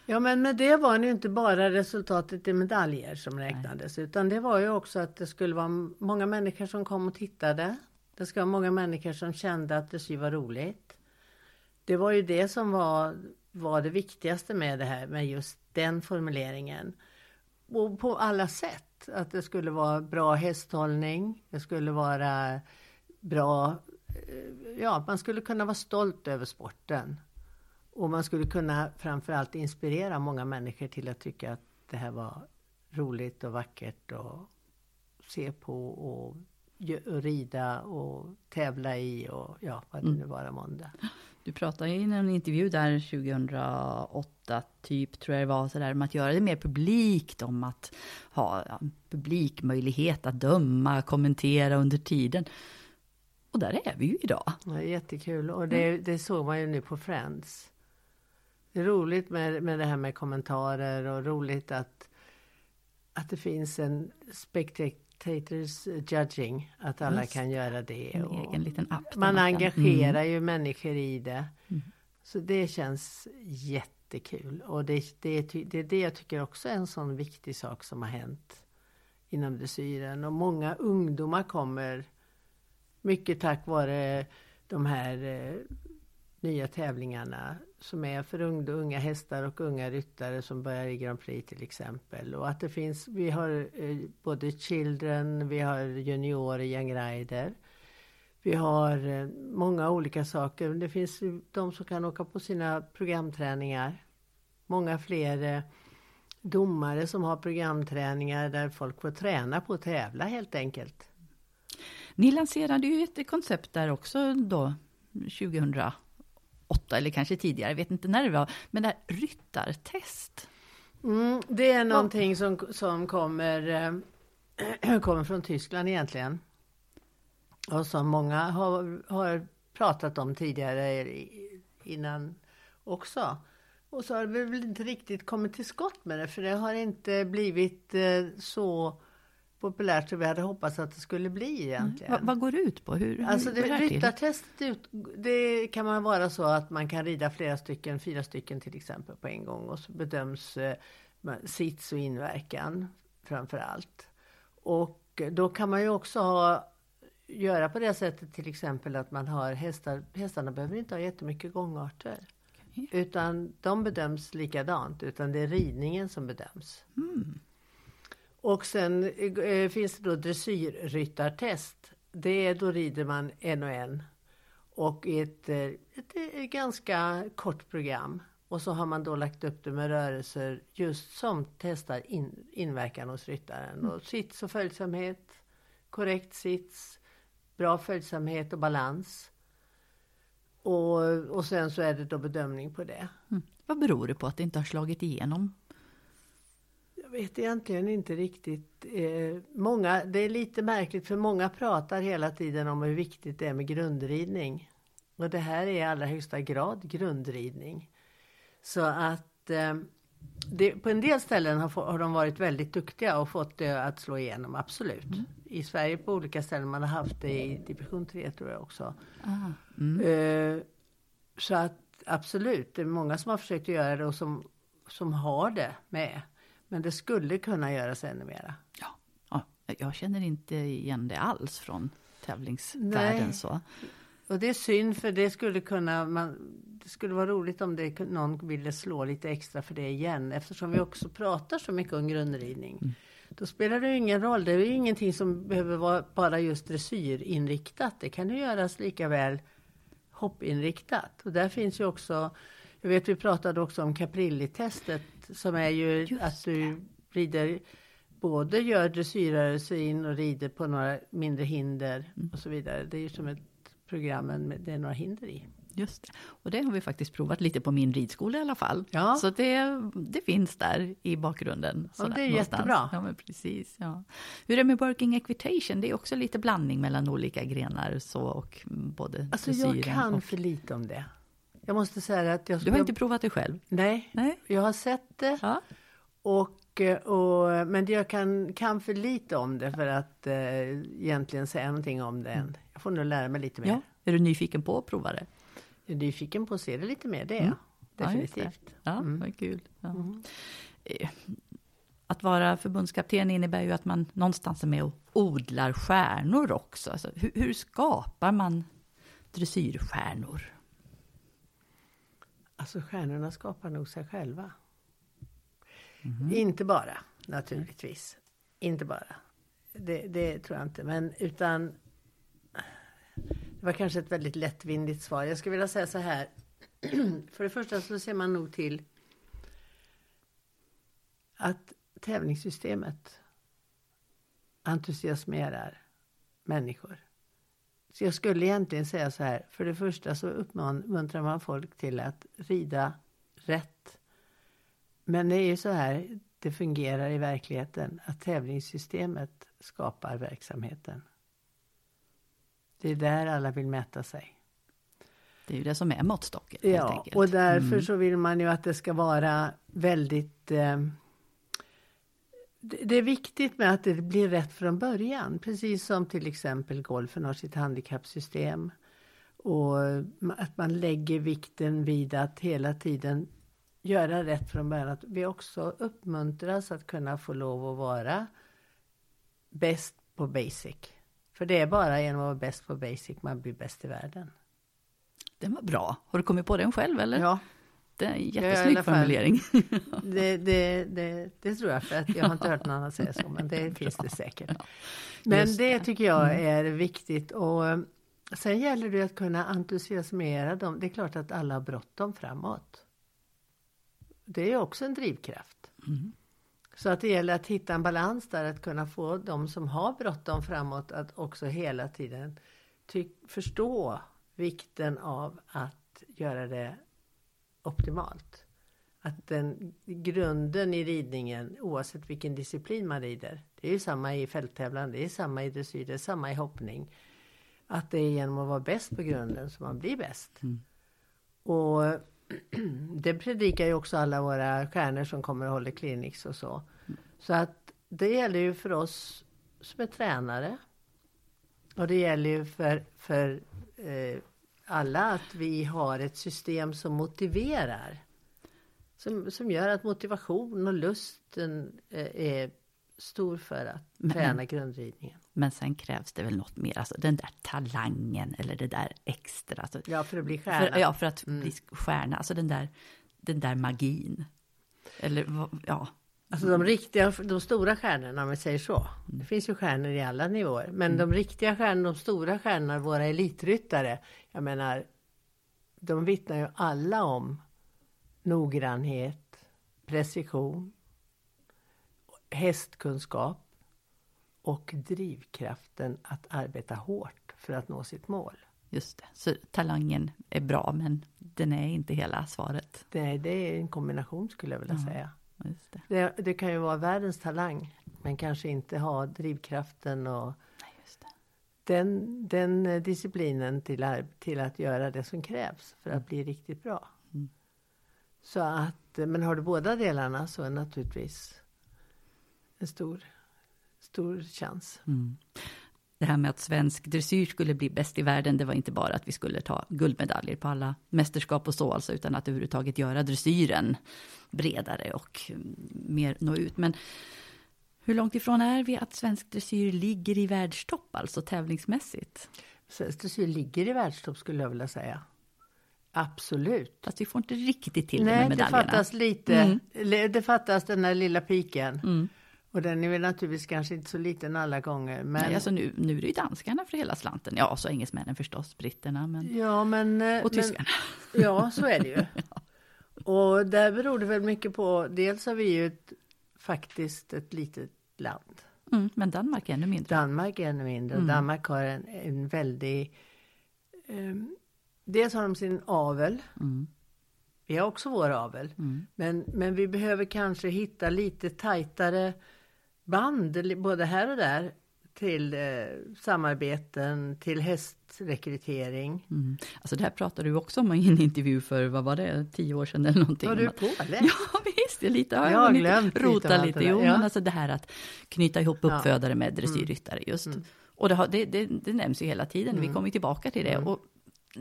Ja men med det var det ju inte bara resultatet i medaljer som räknades. Utan det var ju också att det skulle vara många människor som kom och tittade. Det ska vara många människor som kände att dressyr var roligt. Det var ju det som var, var det viktigaste med det här, med just den formuleringen. Och på alla sätt. Att det skulle vara bra hästhållning, det skulle vara bra... Eh, ja, man skulle kunna vara stolt över sporten. Och man skulle kunna framförallt inspirera många människor till att tycka att det här var roligt och vackert att se på och rida och tävla i och ja, vad det Mm. nu vara månde. Du pratade i en intervju där 2008, typ, tror jag det var, sådär, om att göra det mer publikt, om att ha ja, publikmöjlighet att döma, kommentera under tiden. Och där är vi ju idag. Är jättekul och det, det såg man ju nu på Friends. Det är roligt med, med det här med kommentarer och roligt att, att det finns en spectators judging, att alla Just kan göra det. En och egen liten app. man kan- engagerar Mm. ju människor i det. Mm. Så det känns jättekul. Och det, det, det är det jag tycker också är en sån viktig sak som har hänt inom dressyren. Och många ungdomar kommer mycket tack vare de här eh, nya tävlingarna som är för unga, hästar och unga ryttare som börjar i Grand Prix till exempel. Och att det finns, vi har eh, både Children, vi har juniorer, Young Rider. Vi har eh, många olika saker. Det finns ju de som kan åka på sina programträningar. Många fler eh, domare som har programträningar där folk får träna på att tävla helt enkelt. Ni lanserade ju ett koncept där också då, 2000. 2008 eller kanske tidigare, jag vet inte när det var, men det här ryttartest. Mm, det är någonting som, som kommer, eh, (clears throat) kommer från Tyskland egentligen. Och som många har, har pratat om tidigare innan också. Och så har vi väl inte riktigt kommit till skott med det för det har inte blivit eh, så populärt som vi hade hoppats att det skulle bli egentligen. Vad, vad går det ut på? Hur, Alltså hur det, till? ryttartestet, ut, det kan man vara så att man kan rida flera stycken, fyra stycken till exempel på en gång och så bedöms eh, sits och inverkan framför allt. Och då kan man ju också ha, göra på det sättet till exempel att man har hästar, hästarna behöver inte ha jättemycket gångarter. Utan de bedöms likadant, utan det är ridningen som bedöms. Och sen eh, finns det då dressyrryttartest. Det är då rider man en och en. Och i ett, eh, ett, ett ganska kort program. Och så har man då lagt upp det med rörelser just som testar in, inverkan hos ryttaren. Och sits och följsamhet, korrekt sits, bra följsamhet och balans. Och, och sen så är det då bedömning på det. Mm. Vad beror det på att det inte har slagit igenom? Jag vet egentligen inte riktigt. Eh, många, det är lite märkligt för många pratar hela tiden om hur viktigt det är med grundridning. Och det här är i allra högsta grad grundridning. Så att eh, det, på en del ställen har, har de varit väldigt duktiga och fått det att slå igenom, absolut. I Sverige på olika ställen, man har haft det i division 3 tror jag också. Mm. Eh, så att absolut, det är många som har försökt att göra det och som, som har det med. Men det skulle kunna göras ännu mera. Ja, jag känner inte igen det alls från tävlingsvärlden. Nej. Så. Och det är synd för det skulle kunna, man, det skulle vara roligt om det, någon ville slå lite extra för det igen. Eftersom vi också pratar så mycket om grundridning. Mm. Då spelar det ju ingen roll. Det är ju ingenting som behöver vara bara just dressyrinriktat. Det kan ju göras lika väl hoppinriktat. Och där finns ju också, jag vet vi pratade också om Caprilli-testet som är ju Just att du rider, både gör dressyrrörelse in och rider på några mindre hinder Mm. och så vidare. Det är ju som ett program, men det är några hinder i. Just det. Och det har vi faktiskt provat lite på min ridskola i alla fall. Ja. Så det, det finns där i bakgrunden. Ja, sådär det är någonstans. jättebra. Ja, men precis. Ja. Hur är det med working equitation? Det är också lite blandning mellan olika grenar så och både Alltså jag kan och... för lite om det. Jag måste säga att jag... Du har jag- inte provat det själv? Nej, Nej. jag har sett det. Ja. Och, eh, och, men jag kan, kan för lite om det för att eh, egentligen säga någonting om det än. Jag får nog lära mig lite mer. ja. Är du nyfiken på att prova det? Jag är nyfiken på att se det lite mer, det är Mm. jag. Ja. Definitivt. Ja, Mm. vad kul. Ja. Eh, Att vara förbundskapten innebär ju att man någonstans är med och odlar stjärnor också. Alltså, hur, hur skapar man dressyrstjärnor? Alltså stjärnorna skapar nog sig själva. Mhm. Inte bara, naturligtvis. Inte bara. Det, det tror jag inte. Men utan... Det var kanske ett väldigt lättvindigt svar. Jag skulle vilja säga så här. (clears throat) För det första så ser man nog till att tävlingssystemet entusiasmerar människor. Så jag skulle egentligen säga så här. För det första så uppmuntrar man folk till att rida rätt. Men det är ju så här det fungerar i verkligheten. Att tävlingssystemet skapar verksamheten. Det är där alla vill mäta sig. Det är ju det som är måttstocken Ja, och därför Mm. så vill man ju att det ska vara väldigt... Eh, det, är viktigt med att det blir rätt från början. Precis som till exempel golfen har sitt handikappsystem. Och att man lägger vikten vid att hela tiden göra rätt från början. Att vi också uppmuntras att kunna få lov att vara bäst på basic. För det är bara genom att vara bäst på basic man blir bäst i världen. Den var bra. Har du kommit på den själv eller? Ja. Ja, i jättesnygg formulering. (laughs) Det, det, det, det tror jag, för att jag har inte hört någon annan säga så, men det (laughs) finns det säkert. Men det tycker jag är viktigt. Och eh, sen gäller det att kunna entusiasmera dem. Det är klart att alla har bråttom framåt. Det är också en drivkraft. Så att det gäller att hitta en balans där, att kunna få de som har bråttom framåt att också hela tiden förstå vikten av att göra det optimalt. Att den grunden i ridningen, oavsett vilken disciplin man rider, det är ju samma i fälttävlan, det är samma i dressyr, det är samma i hoppning. Att det är genom att vara bäst på grunden som man blir bäst. Och (clears throat) det predikar ju också alla våra stjärnor som kommer och håller clinics och så. Så att det gäller ju för oss som är tränare. Och det gäller ju för, för eh, alla att vi har ett system som motiverar. Som, som gör att motivation och lusten eh, är stor för att Men- träna grundridningen. Men sen krävs det väl något mer, alltså den där talangen eller det där extra. Alltså, Ja, för att bli stjärna. För, ja, för att bli stjärna, alltså den där, den där magin. Eller ja, Alltså de riktiga, de stora stjärnorna om vi säger så. Det finns ju stjärnor i alla nivåer. Men de riktiga stjärnorna, de stora stjärnorna, våra elitryttare. Jag menar, de vittnar ju alla om noggrannhet, precision, hästkunskap och drivkraften att arbeta hårt för att nå sitt mål. just det. Så talangen är bra, men den är inte hela svaret. Det, det är en kombination skulle jag vilja säga. Det. Det, det kan ju vara världens talang, men kanske inte ha drivkraften och Nej, den, den disciplinen till, till att göra det som krävs för att bli riktigt bra. Mm. Så att, men har du båda delarna så är det naturligtvis en stor, stor chans. Mm. Det här med att svensk dressyr skulle bli bäst i världen, det var inte bara att vi skulle ta guldmedaljer på alla mästerskap och så, alltså, utan att överhuvudtaget göra dressyren bredare och mm, mer nå ut. Men hur långt ifrån är vi att svensk dressyr ligger i världstopp, alltså tävlingsmässigt? Svensk dressyr ligger i världstopp skulle jag vilja säga. Absolut. Fast vi får inte riktigt till det Nej, med det medaljerna. fattas lite. Mm. Det fattas den där lilla piken. Mm. Och den är väl naturligtvis kanske inte så liten alla gånger. Men... Nej, alltså nu, nu är det ju danskarna för hela slanten. Ja, så engelsmännen förstås, britterna. Men... Ja, men... eh, Och tyskarna. Men, (laughs) ja, så är det ju. (laughs) Och där beror det väl mycket på, dels har vi ju ett, faktiskt ett litet land. Mm, men Danmark är ännu mindre. Danmark är ännu mindre. Mm. Danmark har en, en väldig... Um, dels har de sin avel. Mm. Vi har också vår avel. Mm. Men, men vi behöver kanske hitta lite tajtare band, både här och där, till eh, samarbeten, till hästrekrytering. Mm. Alltså det här pratade du också om i en intervju för, vad var det, tio år sedan eller någonting. Var om du att- på eller? (laughs) Ja visst, jag lite har Jag har glömt rota lite. Jo, Ja. men alltså det här att knyta ihop uppfödare med dressyrryttare just. Mm. Och det, har, det, det, det nämns ju hela tiden, vi Mm. kommer ju tillbaka till det. Mm. Och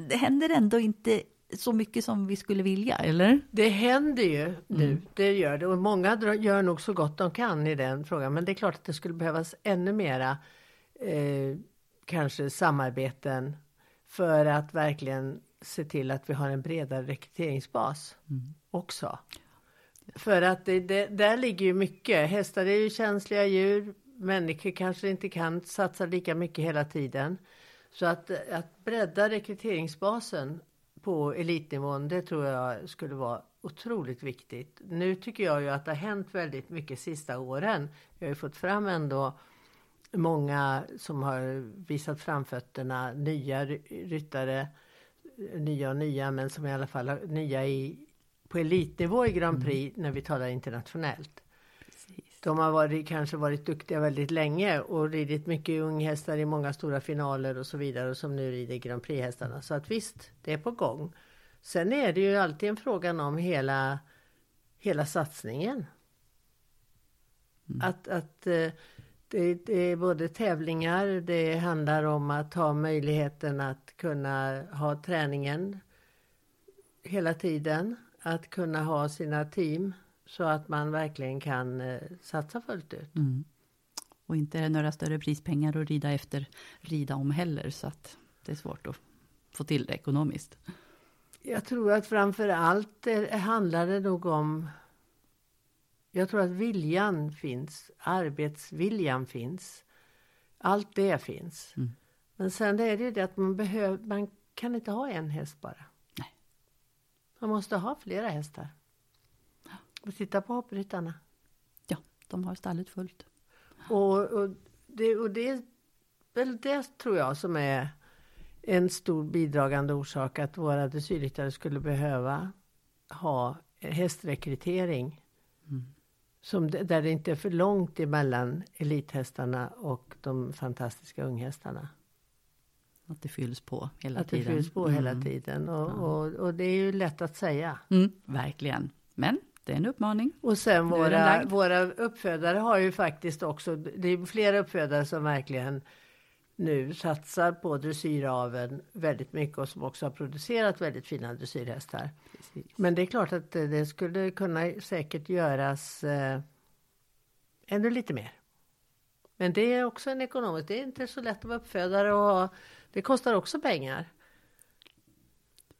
det händer ändå inte så mycket som vi skulle vilja, eller? Det händer ju nu, Mm. det gör det. Och många gör nog så gott de kan i den frågan. Men det är klart att det skulle behövas ännu mera eh, kanske samarbeten för att verkligen se till att vi har en bredare rekryteringsbas Mm. också. För att det, det, där ligger ju mycket. Hästar är ju känsliga djur. Människor kanske inte kan satsa lika mycket hela tiden. Så att, att bredda rekryteringsbasen på elitnivån, det tror jag skulle vara otroligt viktigt. Nu tycker jag ju att det har hänt väldigt mycket sista åren. Vi har ju fått fram ändå många som har visat framfötterna, nya ry- ryttare, nya och nya, men som i alla fall nya i, på elitnivå i Grand Prix när vi talar internationellt. De har varit, kanske varit duktiga väldigt länge och ridit mycket unghästar i många stora finaler och så vidare och som nu rider Grand Prix-hästarna. Så att visst, det är på gång. Sen är det ju alltid en fråga om hela, hela satsningen. Att, att eh, det, det är både tävlingar, det handlar om att ha möjligheten att kunna ha träningen hela tiden. Att kunna ha sina team så att man verkligen kan eh, satsa fullt ut. Mm. Och inte är det några större prispengar att rida efter, rida om heller, så att det är svårt att få till det ekonomiskt. Jag tror att framför allt eh, handlar det nog om... Jag tror att viljan finns, arbetsviljan finns. Allt det finns. Mm. Men sen är det ju det att man behöver, man kan inte ha en häst bara. Nej. Man måste ha flera hästar. Och titta på hoppryttarna. Ja, de har stallet fullt. Och, och, det, och det är väl det tror jag som är en stor bidragande orsak att våra dressyrryttare skulle behöva ha hästrekrytering. Mm. Som, det- där det inte är för långt emellan elithästarna och de fantastiska unghästarna. Att det fylls på hela att det tiden. fylls på hela Mm. tiden. Och, Ja. och, och det är ju lätt att säga. Mm, verkligen. Men det är en uppmaning. Och sen våra, våra uppfödare har ju faktiskt också, det är flera uppfödare som verkligen nu satsar på dressyraveln väldigt mycket och som också har producerat väldigt fina dressyrhästar. Men det är klart att det skulle kunna säkert göras eh, ännu lite mer. Men det är också en ekonomisk, det är inte så lätt att vara uppfödare och det kostar också pengar.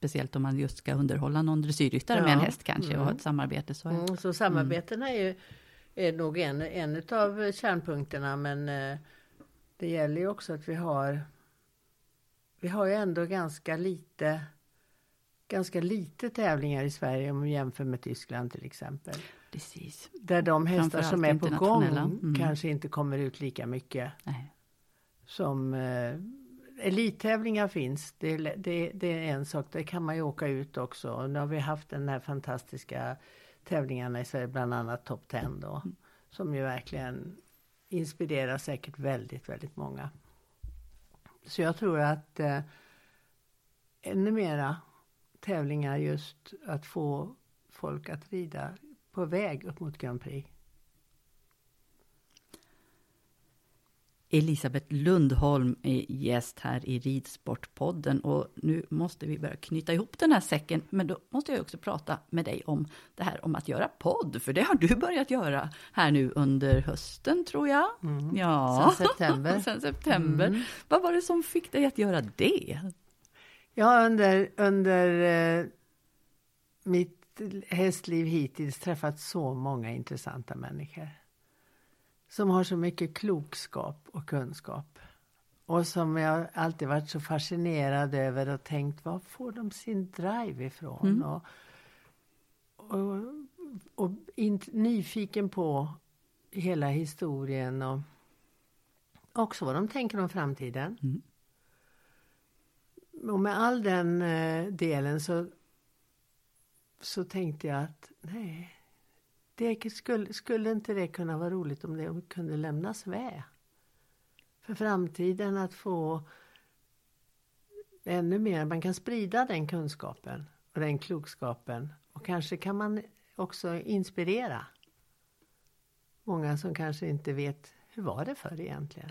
Speciellt om man just ska underhålla någon dressyrryttare med en Ja. häst kanske och Mm. ha ett samarbete. Så Mm, så samarbetena är ju är nog en, en av kärnpunkterna men eh, det gäller ju också att vi har vi har ju ändå ganska lite ganska lite tävlingar i Sverige om vi jämför med Tyskland till exempel. Precis. Där de hästar som är på gång. Mm. kanske inte kommer ut lika mycket Nej. som eh, elittävlingar finns. Det, är- det, det är en sak, det kan man ju åka ut också. Och nu har vi haft den här fantastiska tävlingarna i Sverige, bland annat Top 10 då. Som ju verkligen inspirerar säkert väldigt, väldigt många. Så jag tror att eh, ännu mera tävlingar just att få folk att rida på väg upp mot Grand Prix. Elisabeth Lundholm är gäst här i Ridsportpodden och nu måste vi börja knyta ihop den här säcken. Men då måste jag också prata med dig om det här om att göra podd, för det har du börjat göra här nu under hösten tror jag. Ja, Sen september. (laughs) Sen september. Mm. Vad var det som fick dig att göra det? Jag har under, under eh, mitt hästliv hittills träffat så många intressanta människor. Som har så mycket klokskap och kunskap. Och som jag alltid varit så fascinerad över och tänkt, var får de sin drive ifrån? Mm. Och, och, och in, nyfiken på hela historien och också vad de tänker om framtiden. Mm. Och med all den eh, delen så, så tänkte jag att nej, det skulle, skulle inte det kunna vara roligt om det kunde lämnas med? För framtiden att få ännu mer, man kan sprida den kunskapen och den klokskapen och kanske kan man också inspirera många som kanske inte vet hur var det förr egentligen?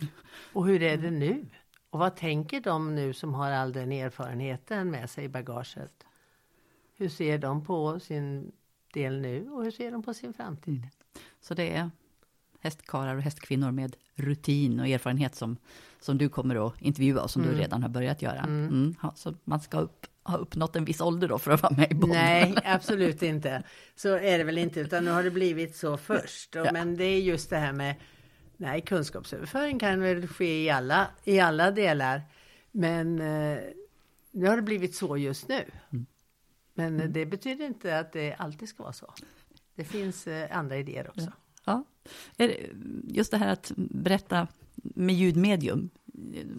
Och hur är det nu? Och vad tänker de nu som har all den erfarenheten med sig i bagaget? Hur ser de på sin del nu och hur ser de på sin framtid? Så det är hästkarlar och hästkvinnor med rutin och erfarenhet som, som du kommer att intervjua och som Mm. du redan har börjat göra. Mm. Mm. Ja, så man ska upp, ha uppnått en viss ålder då för att vara med i podden. Nej, (laughs) absolut inte. Så är det väl inte, utan nu har det blivit så först. Och, Ja. Men det är just det här med, nej, kunskapsöverföring kan väl ske i alla, i alla delar. Men eh, nu har det blivit så just nu. Mm. Men eh, det betyder inte att det alltid ska vara så. Det finns eh, andra idéer också. Ja. Det, just det här att berätta med ljudmedium.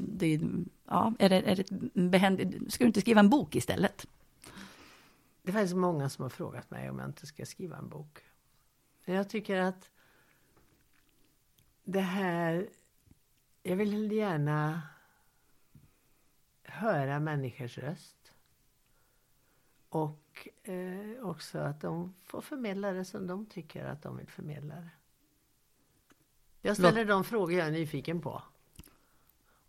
Det, ja, är det, är det behändigt? Ska du inte skriva en bok istället? Det är faktiskt många som har frågat mig om jag inte ska skriva en bok. Jag tycker att det här... Jag vill gärna höra människors röst. Och eh, också att de får förmedla det som de tycker att de vill förmedla det. Jag ställer de frågor jag är nyfiken på.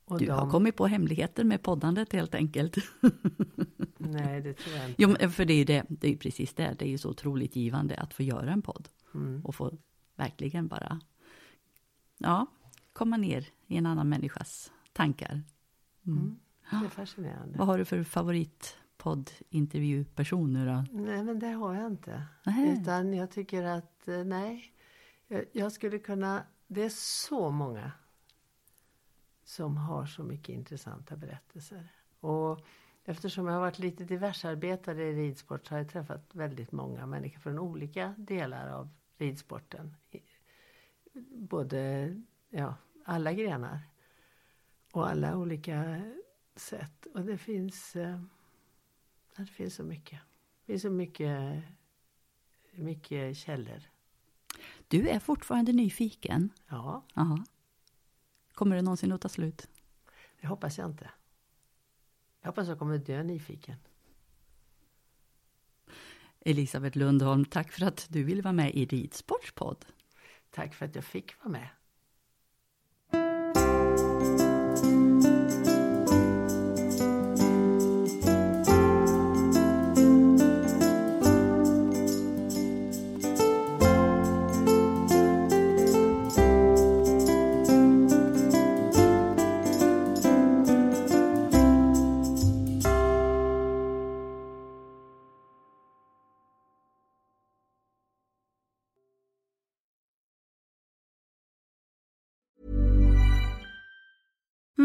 Och Du de, har kommit på hemligheter med poddandet helt enkelt. (laughs) Nej, det tror jag inte. Jo, för det är ju det, det är ju precis det. Det är ju så otroligt givande att få göra en podd. Mm. Och få verkligen bara, ja, komma ner i en annan människas tankar. Mm. Det är fascinerande. Vad har du för favoritpoddintervjuperson nu då? Nej, men det har jag inte. Nej. Utan jag tycker att, eh, nej. Jag, skulle kunna, det är så många som har så mycket intressanta berättelser. Och eftersom jag har varit lite diversarbetare i ridsport så har jag träffat väldigt många människor från olika delar av ridsporten. Både, ja, alla grenar. Och alla olika sätt. Och det finns, eh, det finns så mycket. Det finns så mycket, mycket källor. Du är fortfarande nyfiken. Ja, Aha. Kommer det någonsin att ta slut? det hoppas jag inte. Jag hoppas jag kommer dö nyfiken. Elisabeth Lundholm, tack för att du ville vara med i Ridsportspodd. Tack för att jag fick vara med.